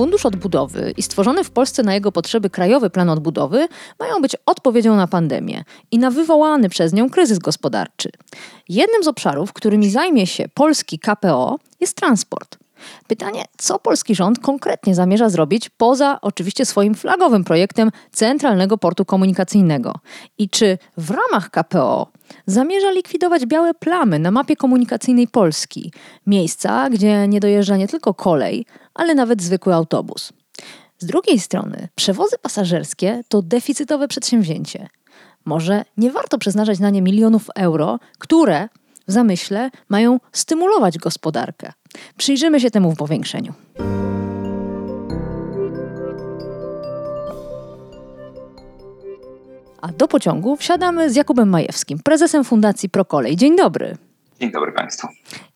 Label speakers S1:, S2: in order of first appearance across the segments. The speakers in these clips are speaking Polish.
S1: Fundusz Odbudowy i stworzony w Polsce na jego potrzeby Krajowy Plan Odbudowy mają być odpowiedzią na pandemię i na wywołany przez nią kryzys gospodarczy. Jednym z obszarów, którymi zajmie się polski KPO, jest transport. Pytanie, co polski rząd konkretnie zamierza zrobić poza oczywiście swoim flagowym projektem Centralnego Portu Komunikacyjnego i czy w ramach KPO zamierza likwidować białe plamy na mapie komunikacyjnej Polski, miejsca, gdzie nie dojeżdża nie tylko kolej, ale nawet zwykły autobus. Z drugiej strony, przewozy pasażerskie to deficytowe przedsięwzięcie. Może nie warto przeznaczać na nie milionów euro, które w zamyśle mają stymulować gospodarkę. Przyjrzymy się temu w powiększeniu. A do pociągu wsiadamy z Jakubem Majewskim, prezesem Fundacji Prokolej. Dzień dobry.
S2: Dzień dobry Państwu.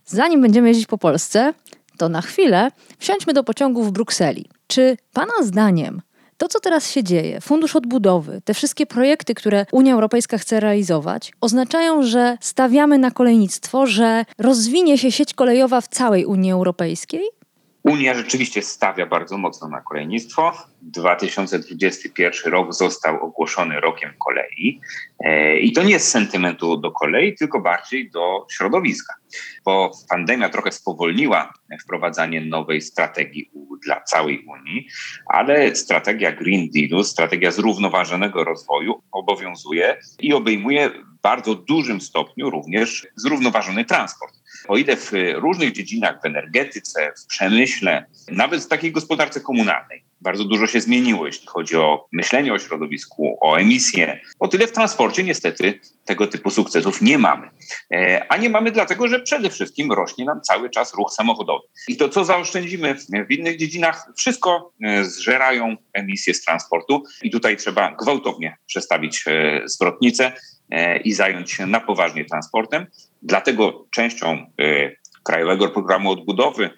S1: Zanim będziemy jeździć po Polsce, to na chwilę wsiądźmy do pociągu w Brukseli. Czy Pana zdaniem to, co teraz się dzieje, Fundusz Odbudowy, te wszystkie projekty, które Unia Europejska chce realizować, oznaczają, że stawiamy na kolejnictwo, że rozwinie się sieć kolejowa w całej Unii Europejskiej?
S2: Unia rzeczywiście stawia bardzo mocno na kolejnictwo. 2021 rok został ogłoszony rokiem kolei. E, I to nie z sentymentu do kolei, tylko bardziej do środowiska, bo pandemia trochę spowolniła wprowadzanie nowej strategii dla całej Unii, ale strategia Green Dealu, strategia zrównoważonego rozwoju obowiązuje i obejmuje w bardzo dużym stopniu również zrównoważony transport. O ile w różnych dziedzinach, w energetyce, w przemyśle, nawet w takiej gospodarce komunalnej, bardzo dużo się zmieniło, jeśli chodzi o myślenie o środowisku, o emisje. O tyle w transporcie niestety tego typu sukcesów nie mamy. E, a nie mamy dlatego, że przede wszystkim rośnie nam cały czas ruch samochodowy. I to, co zaoszczędzimy w innych dziedzinach, wszystko e, zżerają emisje z transportu. I tutaj trzeba gwałtownie przestawić e, zwrotnicę i zająć się na poważnie transportem. Dlatego częścią Krajowego Programu Odbudowy,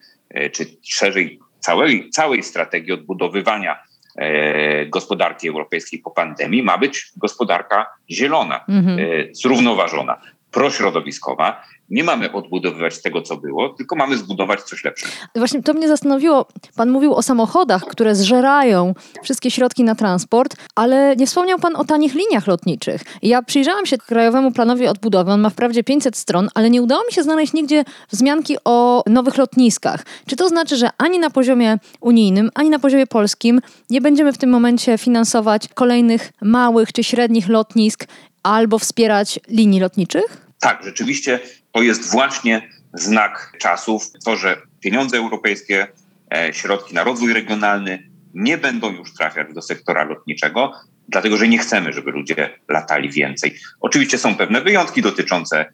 S2: czy szerzej całej, całej strategii odbudowywania e, gospodarki europejskiej po pandemii ma być gospodarka zielona, mhm. e, zrównoważona, prośrodowiskowa. Nie mamy odbudowywać tego, co było, tylko mamy zbudować coś lepszego.
S1: Właśnie to mnie zastanowiło. Pan mówił o samochodach, które zżerają wszystkie środki na transport, ale nie wspomniał Pan o tanich liniach lotniczych. Ja przyjrzałam się Krajowemu Planowi Odbudowy. On ma wprawdzie 500 stron, ale nie udało mi się znaleźć nigdzie wzmianki o nowych lotniskach. Czy to znaczy, że ani na poziomie unijnym, ani na poziomie polskim nie będziemy w tym momencie finansować kolejnych małych czy średnich lotnisk albo wspierać linii lotniczych?
S2: Tak, rzeczywiście to jest właśnie znak czasów, to, że pieniądze europejskie, e, środki na rozwój regionalny nie będą już trafiać do sektora lotniczego, dlatego że nie chcemy, żeby ludzie latali więcej. Oczywiście są pewne wyjątki dotyczące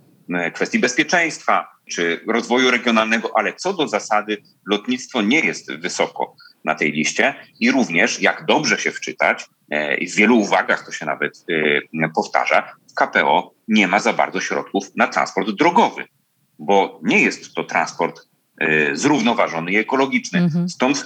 S2: kwestii bezpieczeństwa czy rozwoju regionalnego, ale co do zasady lotnictwo nie jest wysoko na tej liście i również, jak dobrze się wczytać, e, i w wielu uwagach to się nawet e, powtarza, KPO nie ma za bardzo środków na transport drogowy, bo nie jest to transport zrównoważony i ekologiczny. Mhm. Stąd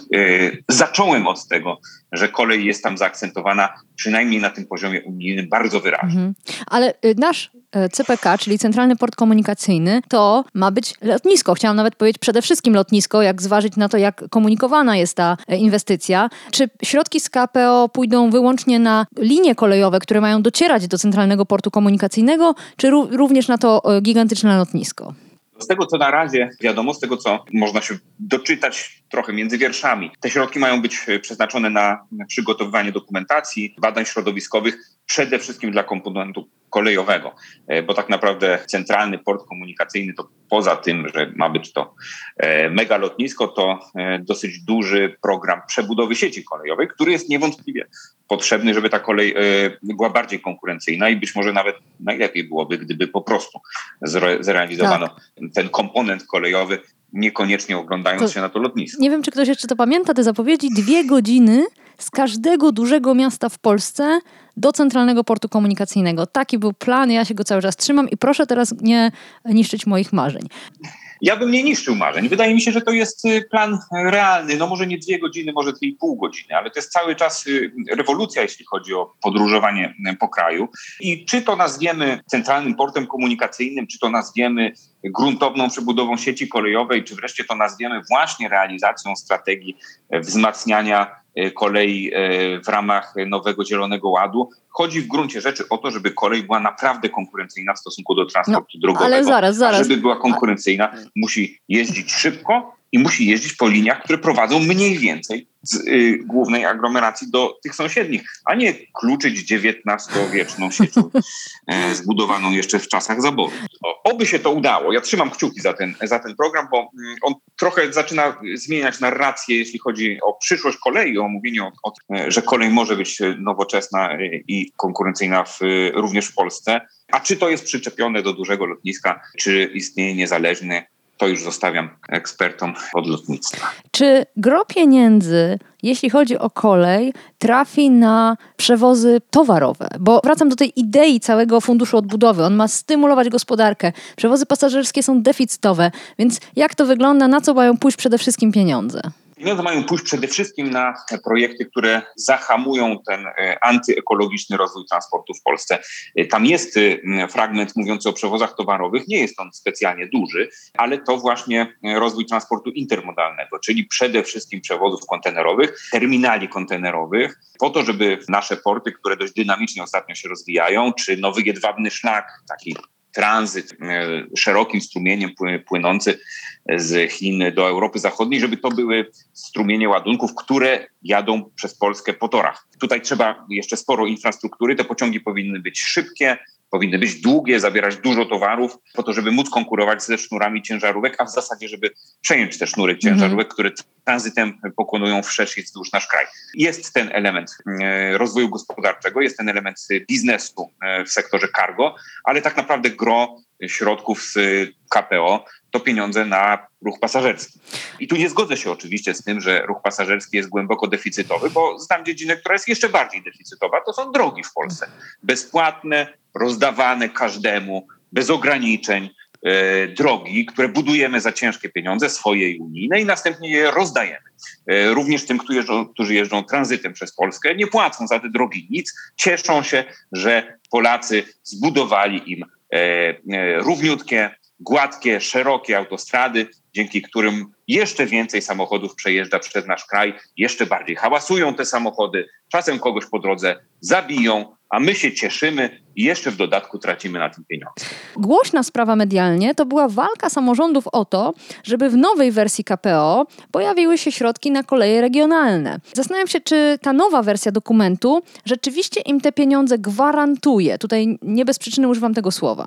S2: zacząłem od tego, że kolej jest tam zaakcentowana przynajmniej na tym poziomie unijnym bardzo wyraźnie. Mhm.
S1: Ale y, nasz y, CPK, czyli Centralny Port Komunikacyjny, to ma być lotnisko. Chciałam nawet powiedzieć przede wszystkim lotnisko, jak zważyć na to, jak komunikowana jest ta e, inwestycja. Czy środki z KPO pójdą wyłącznie na linie kolejowe, które mają docierać do Centralnego Portu Komunikacyjnego, czy również na to e, gigantyczne lotnisko?
S2: Z tego, co na razie wiadomo, z tego, co można się doczytać trochę między wierszami, te środki mają być e, przeznaczone na przygotowywanie dokumentacji, badań środowiskowych, przede wszystkim dla komponentu kolejowego, e, bo tak naprawdę centralny port komunikacyjny to poza tym, że ma być to e, mega lotnisko, to dosyć duży program przebudowy sieci kolejowej, który jest niewątpliwie potrzebny, żeby ta kolej była bardziej konkurencyjna i być może nawet najlepiej byłoby, gdyby po prostu zrealizowano tak. ten komponent kolejowy niekoniecznie oglądając to, się na to lotnisko.
S1: Nie wiem, czy ktoś jeszcze to pamięta, te zapowiedzi. Dwie godziny z każdego dużego miasta w Polsce do centralnego portu komunikacyjnego. Taki był plan, ja się go cały czas trzymam i proszę teraz nie niszczyć moich marzeń.
S2: Ja bym nie niszczył marzeń. Wydaje mi się, że to jest y, plan realny. No może nie dwie godziny, może dwie i pół godziny, ale to jest cały czas y, rewolucja, jeśli chodzi o podróżowanie y, po kraju. I czy to nazwiemy centralnym portem komunikacyjnym, czy to nazwiemy gruntowną przebudową sieci kolejowej, czy wreszcie to nazwiemy właśnie realizacją strategii wzmacniania kolei w ramach nowego Zielonego Ładu, Chodzi w gruncie rzeczy o to, żeby kolej była naprawdę konkurencyjna w stosunku do transportu no, drogowego.
S1: Ale zaraz, zaraz.
S2: A żeby była konkurencyjna, musi jeździć szybko i musi jeździć po liniach, które prowadzą mniej więcej z y, głównej aglomeracji do tych sąsiednich, a nie kluczyć XIX-wieczną siecią e, zbudowaną jeszcze w czasach zaboru. Oby się to udało. Ja trzymam kciuki za ten, za ten program, bo mm, on trochę zaczyna zmieniać narrację, jeśli chodzi o przyszłość kolei, o mówienie, o, o, e, że kolej może być nowoczesna e, i konkurencyjna w, również w Polsce. A czy to jest przyczepione do dużego lotniska, czy istnieje niezależny to już zostawiam ekspertom od lotnictwa.
S1: Czy gro pieniędzy, jeśli chodzi o kolej, trafi na przewozy towarowe? Bo wracam do tej idei całego funduszu odbudowy. On ma stymulować gospodarkę. Przewozy pasażerskie są deficytowe, więc jak to wygląda? Na co mają pójść przede wszystkim pieniądze?
S2: Pieniądze mają pójść przede wszystkim na projekty, które zahamują ten e, antyekologiczny rozwój transportu w Polsce. E, tam jest e, fragment mówiący o przewozach towarowych, nie jest on specjalnie duży, ale to właśnie rozwój transportu intermodalnego, czyli przede wszystkim przewozów kontenerowych, terminali kontenerowych, po to, żeby nasze porty, które dość dynamicznie ostatnio się rozwijają, czy nowy jedwabny szlak, taki tranzyt szerokim strumieniem płynący z Chin do Europy Zachodniej, żeby to były strumienie ładunków, które jadą przez Polskę po torach. Tutaj trzeba jeszcze sporo infrastruktury, te pociągi powinny być szybkie, powinny być długie, zabierać dużo towarów, po to, żeby móc konkurować ze sznurami ciężarówek, a w zasadzie, żeby przejąć te sznury mhm. ciężarówek, które tranzytem pokonują wszerz i wzdłuż nasz kraj. Jest ten element e, rozwoju gospodarczego, jest ten element biznesu e, w sektorze cargo, ale tak naprawdę gro środków z KPO to pieniądze na ruch pasażerski. I tu nie zgodzę się oczywiście z tym, że ruch pasażerski jest głęboko deficytowy, bo znam dziedzinę, która jest jeszcze bardziej deficytowa. To są drogi w Polsce. Bezpłatne, rozdawane każdemu, bez ograniczeń. E, drogi, które budujemy za ciężkie pieniądze, swoje i unijne, i następnie je rozdajemy. E, również tym, którzy jeżdżą, którzy jeżdżą tranzytem przez Polskę, nie płacą za te drogi nic, cieszą się, że Polacy zbudowali im e, równiutkie, gładkie, szerokie autostrady, dzięki którym jeszcze więcej samochodów przejeżdża przez nasz kraj, jeszcze bardziej hałasują te samochody, czasem kogoś po drodze zabiją, a my się cieszymy i jeszcze w dodatku tracimy na tym pieniądze.
S1: Głośna sprawa medialnie to była walka samorządów o to, żeby w nowej wersji KPO pojawiły się środki na koleje regionalne. Zastanawiam się, czy ta nowa wersja dokumentu rzeczywiście im te pieniądze gwarantuje. Tutaj nie bez przyczyny używam tego słowa.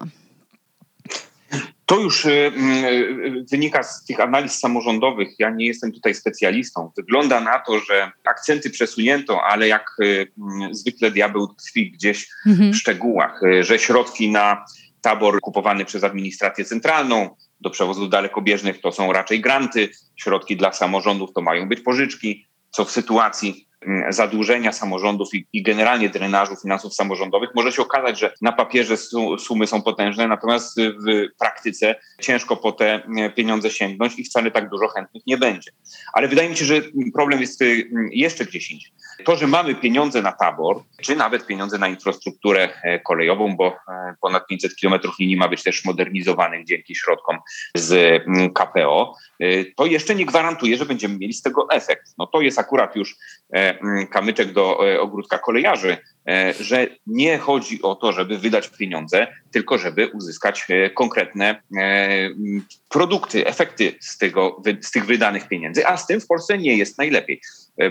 S2: To już y, y, wynika z tych analiz samorządowych. Ja nie jestem tutaj specjalistą. Wygląda na to, że akcenty przesunięto, ale jak y, zwykle diabeł tkwi gdzieś mhm. w szczegółach, że środki na tabor kupowany przez administrację centralną do przewozów dalekobieżnych to są raczej granty, środki dla samorządów to mają być pożyczki, co w sytuacji Mm, zadłużenia samorządów i, i, generalnie drenażu finansów samorządowych, może się okazać, że na papierze sumy są potężne, natomiast w praktyce ciężko po te mm, pieniądze sięgnąć i wcale tak dużo chętnych nie będzie. Ale wydaje mi się, że problem jest y, jeszcze gdzieś indziej. To, że mamy pieniądze na tabor, czy nawet pieniądze na infrastrukturę e, kolejową, bo e, ponad 500 kilometrów linii ma być też modernizowanych dzięki środkom z mm, KPO, e, to jeszcze nie gwarantuje, że będziemy mieli z tego efekt. No to jest akurat już Mm, kamyczek do e, ogródka kolejarzy, e, że nie chodzi o to, żeby wydać pieniądze, tylko żeby uzyskać e, konkretne mm, produkty, efekty z, tego, z tych wydanych pieniędzy, a z tym w Polsce nie jest najlepiej,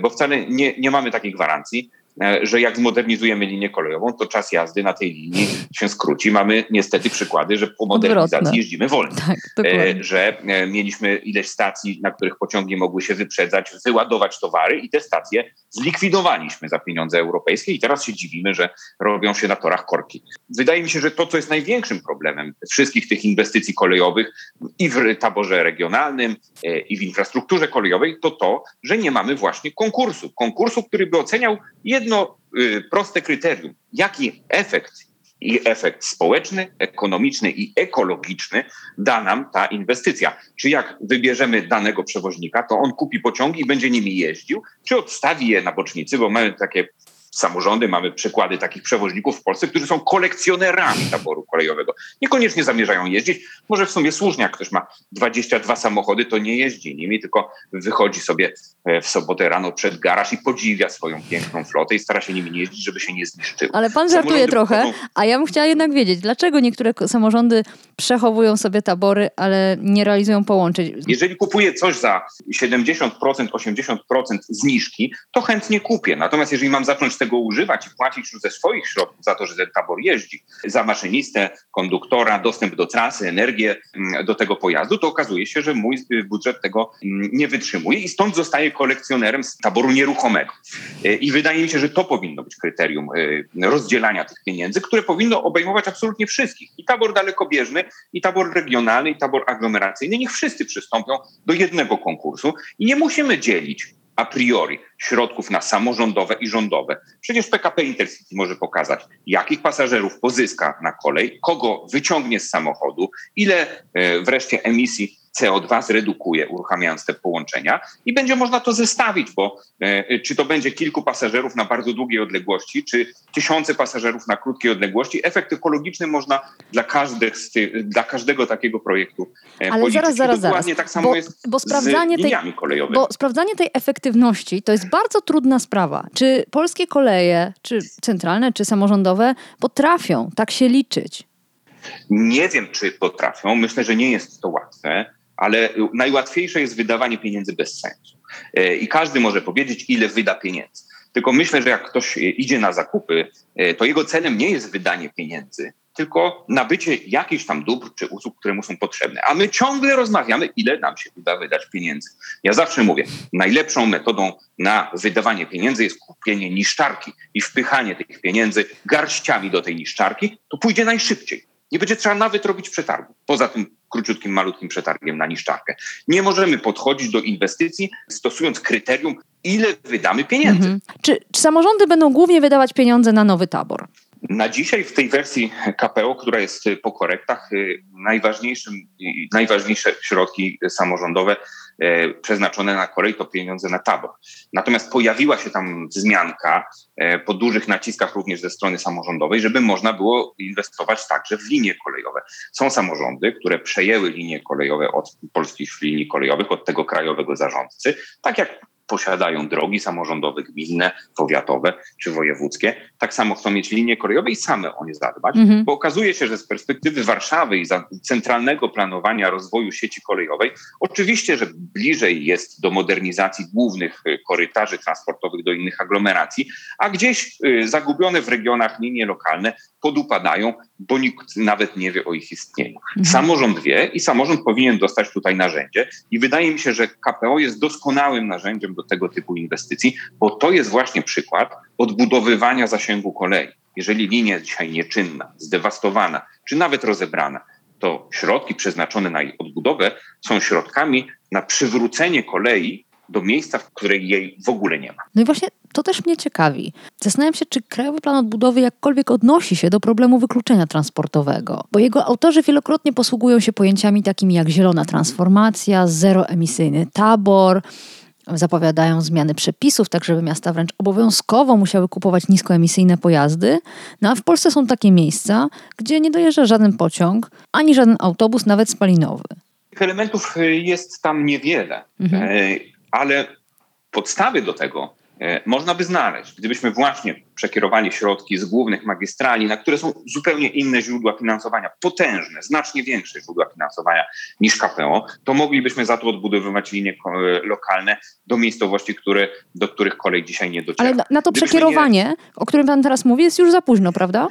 S2: bo wcale nie, nie mamy takiej gwarancji. E, że jak zmodernizujemy linię kolejową, to czas jazdy na tej linii się skróci. Mamy niestety przykłady, że po modernizacji Odwrotne. jeździmy wolniej. Tak, że mieliśmy ileś stacji, na których pociągi mogły się wyprzedzać, wyładować towary i te stacje zlikwidowaliśmy za pieniądze europejskie i teraz się dziwimy, że robią się na torach korki. Wydaje mi się, że to, co jest największym problemem wszystkich tych inwestycji kolejowych i w taborze regionalnym, e, i w infrastrukturze kolejowej, to to, że nie mamy właśnie konkursu. Konkursu, który by oceniał jedno y, proste kryterium. Jaki efekt i efekt społeczny, ekonomiczny i ekologiczny da nam ta inwestycja. Czy jak wybierzemy danego przewoźnika, to on kupi pociągi i będzie nimi jeździł, czy odstawi je na bocznicy, bo mamy takie samorządy, mamy przykłady takich przewoźników w Polsce, którzy są kolekcjonerami taboru kolejowego. Niekoniecznie zamierzają jeździć. Może w sumie słusznie, jak ktoś ma 22 samochody, to nie jeździ nimi, tylko wychodzi sobie e, w sobotę rano przed garaż i podziwia swoją piękną flotę i stara się nimi nie jeździć, żeby się nie zniszczyły.
S1: Ale pan żartuje samorządy trochę, a ja bym chciała jednak wiedzieć, dlaczego niektóre samorządy przechowują sobie tabory, ale nie realizują połączeń?
S2: Jeżeli kupuję coś za 70%, 80% zniżki, to chętnie kupię. Natomiast jeżeli mam zacząć tego tego używać i płacić już ze swoich środków za to, że ten tabor jeździ, za maszynistę, konduktora, dostęp do trasy, energię mm, do tego pojazdu, to okazuje się, że mój y, budżet tego mm, nie wytrzymuje i stąd zostaje kolekcjonerem z taboru nieruchomego. Y, I wydaje mi się, że to powinno być kryterium y, rozdzielania tych pieniędzy, które powinno obejmować absolutnie wszystkich. I tabor dalekobieżny, i tabor regionalny, i tabor aglomeracyjny. Niech wszyscy przystąpią do jednego konkursu i nie musimy dzielić a priori środków na samorządowe i rządowe. Przecież PKP Intercity może pokazać, jakich pasażerów pozyska na kolej, kogo wyciągnie z samochodu, ile e, wreszcie emisji CO2 zredukuje, uruchamiając te połączenia i będzie można to zestawić, bo e, czy to będzie kilku pasażerów na bardzo długiej odległości, czy tysiące pasażerów na krótkiej odległości, efekt ekologiczny można dla, każdych, dla każdego takiego projektu
S1: e, Ale policzyć. zaraz, zaraz, zaraz.
S2: tak samo bo, jest bo sprawdzanie z liniami tej, kolejowymi.
S1: Bo sprawdzanie tej efektywności to jest bardzo trudna sprawa. Czy polskie koleje, czy centralne, czy samorządowe potrafią tak się liczyć?
S2: Nie wiem, czy potrafią. Myślę, że nie jest to łatwe ale najłatwiejsze jest wydawanie pieniędzy bez sensu. E, I każdy może powiedzieć, ile wyda pieniędzy. Tylko myślę, że jak ktoś idzie na zakupy, e, to jego celem nie jest wydanie pieniędzy, tylko nabycie jakichś tam dóbr czy usług, które mu są potrzebne. A my ciągle rozmawiamy, ile nam się uda wydać pieniędzy. Ja zawsze mówię, najlepszą metodą na wydawanie pieniędzy jest kupienie niszczarki i wpychanie tych pieniędzy garściami do tej niszczarki, to pójdzie najszybciej. Nie będzie trzeba nawet robić przetargu. Poza tym króciutkim, malutkim przetargiem na niszczarkę. Nie możemy podchodzić do inwestycji stosując kryterium, ile wydamy pieniędzy. Mhm.
S1: Czy, czy samorządy będą głównie wydawać pieniądze na nowy tabor?
S2: Na dzisiaj w tej wersji KPO, która jest po korektach, y, najważniejszym, najważniejsze środki samorządowe e, przeznaczone na kolej to pieniądze na tabor. Natomiast pojawiła się tam wzmianka e, po dużych naciskach również ze strony samorządowej, żeby można było inwestować także w linie kolejowe. Są samorządy, które przejęły linie kolejowe od polskich linii kolejowych, od tego krajowego zarządcy, tak jak posiadają drogi samorządowe, gminne, powiatowe czy wojewódzkie, tak samo chcą mieć linie kolejowe i same o nie zadbać, mhm. bo okazuje się, że z perspektywy Warszawy i centralnego planowania rozwoju sieci kolejowej, oczywiście, że bliżej jest do modernizacji głównych y, korytarzy transportowych do innych aglomeracji, a gdzieś y, zagubione w regionach linie lokalne podupadają, bo nikt nawet nie wie o ich istnieniu. Mhm. Samorząd wie i samorząd powinien dostać tutaj narzędzie i wydaje mi się, że KPO jest doskonałym narzędziem do tego typu inwestycji, bo to jest właśnie przykład odbudowywania zasięgu kolei. Jeżeli linia jest dzisiaj nieczynna, zdewastowana, czy nawet rozebrana, to środki przeznaczone na jej odbudowę są środkami na przywrócenie kolei do miejsca, w której jej w ogóle nie ma.
S1: No i właśnie to też mnie ciekawi. Zastanawiam się, czy Krajowy Plan Odbudowy jakkolwiek odnosi się do problemu wykluczenia transportowego, bo jego autorzy wielokrotnie posługują się pojęciami takimi jak zielona transformacja, zeroemisyjny tabor, zapowiadają zmiany przepisów, tak żeby miasta wręcz obowiązkowo musiały kupować niskoemisyjne pojazdy. No a w Polsce są takie miejsca, gdzie nie dojeżdża żaden pociąg, ani żaden autobus, nawet spalinowy.
S2: Tych elementów y, jest tam niewiele, mhm. Ale podstawy do tego e, można by znaleźć, gdybyśmy właśnie przekierowali środki z głównych magistrali, na które są zupełnie inne źródła finansowania, potężne, znacznie większe źródła finansowania niż KPO, to moglibyśmy za to odbudowywać linie e, lokalne do miejscowości, które, do których kolej dzisiaj nie dociera.
S1: Ale na, na to gdybyśmy przekierowanie, nie... o którym pan teraz mówi, jest już za późno, prawda?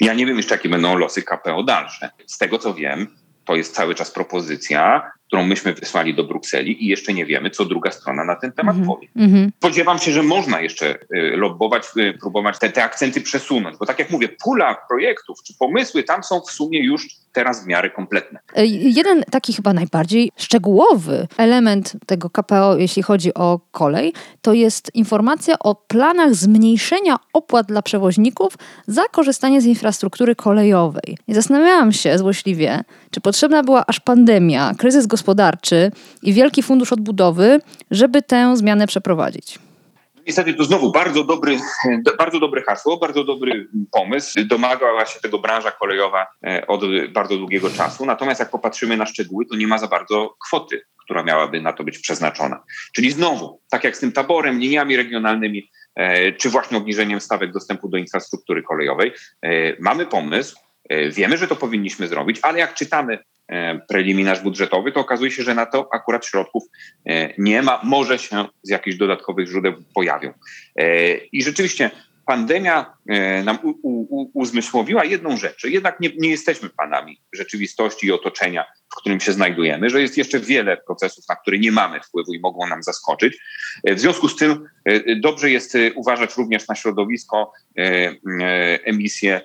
S2: Ja nie wiem jeszcze, jakie będą losy KPO dalsze. Z tego, co wiem, to jest cały czas propozycja, którą myśmy wysłali do Brukseli i jeszcze nie wiemy, co druga strona na ten temat mm -hmm. powie. Mm -hmm. Spodziewam się, że można jeszcze y, lobbować, y, próbować te, te akcenty przesunąć, bo tak jak mówię, pula projektów czy pomysły tam są w sumie już teraz w miarę kompletne.
S1: E, jeden taki chyba najbardziej szczegółowy element tego KPO, jeśli chodzi o kolej, to jest informacja o planach zmniejszenia opłat dla przewoźników za korzystanie z infrastruktury kolejowej. I zastanawiałam się złośliwie, czy potrzebna była aż pandemia, kryzys gospodarczy i wielki fundusz odbudowy, żeby tę zmianę przeprowadzić.
S2: Niestety to znowu bardzo dobry, bardzo dobre hasło, bardzo dobry pomysł. Domagała się tego branża kolejowa e, od bardzo długiego czasu. Natomiast jak popatrzymy na szczegóły, to nie ma za bardzo kwoty, która miałaby na to być przeznaczona. Czyli znowu, tak jak z tym taborem, liniami regionalnymi, e, czy właśnie obniżeniem stawek dostępu do infrastruktury kolejowej, e, mamy pomysł, wiemy, że to powinniśmy zrobić, ale jak czytamy E, preliminarz budżetowy, to okazuje się, że na to akurat środków e, nie ma, może się z jakichś dodatkowych źródeł pojawią. E, I rzeczywiście pandemia nam uzmysłowiła jedną rzecz, jednak nie, nie jesteśmy panami rzeczywistości i otoczenia, w którym się znajdujemy, że jest jeszcze wiele procesów, na które nie mamy wpływu i mogą nam zaskoczyć. W związku z tym dobrze jest uważać również na środowisko, emisję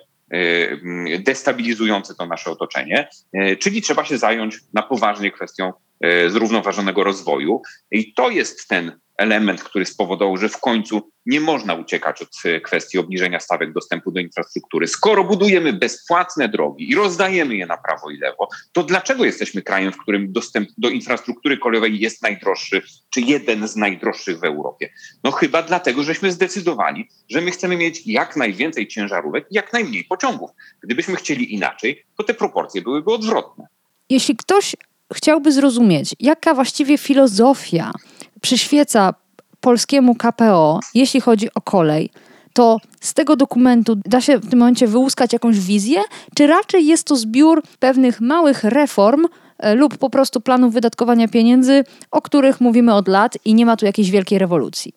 S2: destabilizujące to nasze otoczenie, y, czyli trzeba się zająć na poważnie kwestią y, zrównoważonego rozwoju. I to jest ten element, który spowodował, że w końcu nie można uciekać od e, kwestii obniżenia stawek dostępu do infrastruktury. Skoro budujemy bezpłatne drogi i rozdajemy je na prawo i lewo, to dlaczego jesteśmy krajem, w którym dostęp do infrastruktury kolejowej jest najdroższy, czy jeden z najdroższych w Europie? No chyba dlatego, żeśmy zdecydowali, że my chcemy mieć jak najwięcej ciężarówek i jak najmniej pociągów. Gdybyśmy chcieli inaczej, to te proporcje byłyby odwrotne.
S1: Jeśli ktoś chciałby zrozumieć, jaka właściwie filozofia przyświeca polskiemu KPO, jeśli chodzi o kolej, to z tego dokumentu da się w tym momencie wyłuskać jakąś wizję, czy raczej jest to zbiór pewnych małych reform e, lub po prostu planów wydatkowania pieniędzy, o których mówimy od lat i nie ma tu jakiejś wielkiej rewolucji?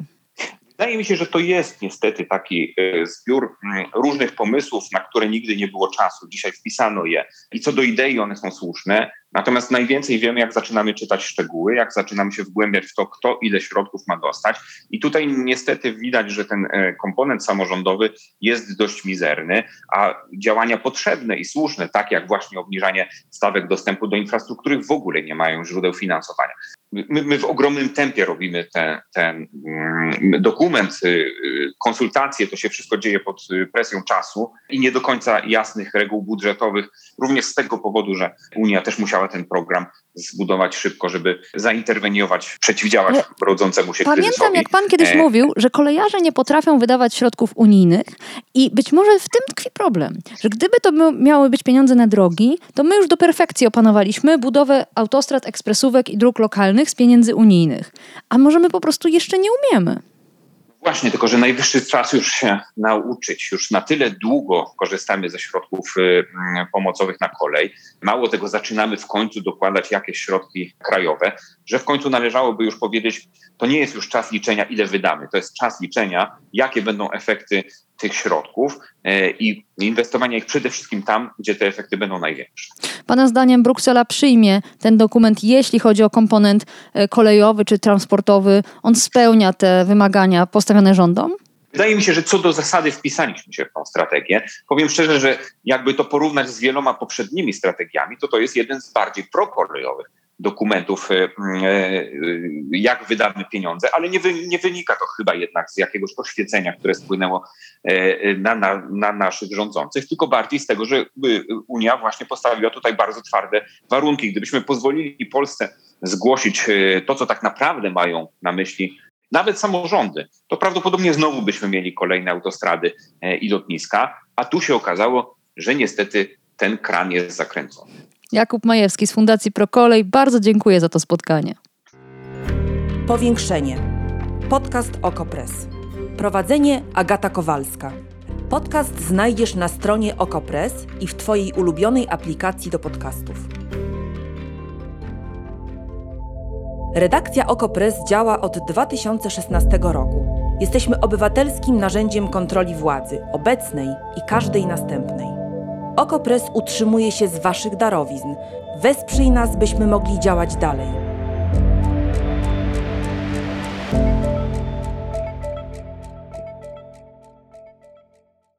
S2: Wydaje mi się, że to jest niestety taki e, zbiór mm, różnych pomysłów, na które nigdy nie było czasu. Dzisiaj wpisano je i co do idei one są słuszne, Natomiast najwięcej wiemy, jak zaczynamy czytać szczegóły, jak zaczynamy się wgłębiać w to, kto ile środków ma dostać. I tutaj niestety widać, że ten e, komponent samorządowy jest dość mizerny, a działania potrzebne i słuszne, tak jak właśnie obniżanie stawek dostępu do infrastruktury, w ogóle nie mają źródeł finansowania. My, my w ogromnym tempie robimy ten, ten mm, dokument, y, y, konsultacje, to się wszystko dzieje pod y, presją czasu i nie do końca jasnych reguł budżetowych, również z tego powodu, że Unia też musiała ten program zbudować szybko, żeby zainterweniować, przeciwdziałać Ale rodzącemu się
S1: Pamiętam,
S2: kryzysowi.
S1: jak pan kiedyś e... mówił, że kolejarze nie potrafią wydawać środków unijnych i być może w tym tkwi problem, że gdyby to miały być pieniądze na drogi, to my już do perfekcji opanowaliśmy budowę autostrad, ekspresówek i dróg lokalnych z pieniędzy unijnych. A może my po prostu jeszcze nie umiemy?
S2: Właśnie, tylko że najwyższy czas już się nauczyć. Już na tyle długo korzystamy ze środków y, mm, pomocowych na kolej. Mało tego, zaczynamy w końcu dokładać jakieś środki krajowe, że w końcu należałoby już powiedzieć, to nie jest już czas liczenia, ile wydamy. To jest czas liczenia, jakie będą efekty tych środków e, i inwestowania ich przede wszystkim tam, gdzie te efekty będą największe.
S1: Pana zdaniem Bruksela przyjmie ten dokument, jeśli chodzi o komponent e, kolejowy czy transportowy, on spełnia te wymagania postawione rządom?
S2: Wydaje mi się, że co do zasady wpisaliśmy się w tą strategię. Powiem szczerze, że jakby to porównać z wieloma poprzednimi strategiami, to to jest jeden z bardziej prokolejowych dokumentów, e, e, jak wydamy pieniądze, ale nie, wy, nie, wynika to chyba jednak z jakiegoś oświecenia, które spłynęło e, na, na, na, naszych rządzących, tylko bardziej z tego, że Unia właśnie postawiła tutaj bardzo twarde warunki. Gdybyśmy pozwolili Polsce zgłosić to, co tak naprawdę mają na myśli nawet samorządy, to prawdopodobnie znowu byśmy mieli kolejne autostrady i lotniska, a tu się okazało, że niestety ten kran jest zakręcony.
S1: Jakub Majewski z Fundacji Prokolej, bardzo dziękuję za to spotkanie.
S3: Powiększenie. Podcast Okopres. Prowadzenie Agata Kowalska. Podcast znajdziesz na stronie Okopres i w Twojej ulubionej aplikacji do podcastów. Redakcja Okopres działa od 2016 roku. Jesteśmy obywatelskim narzędziem kontroli władzy, obecnej i każdej następnej. Okopres utrzymuje się z Waszych darowizn. Wesprzyj nas, byśmy mogli działać dalej.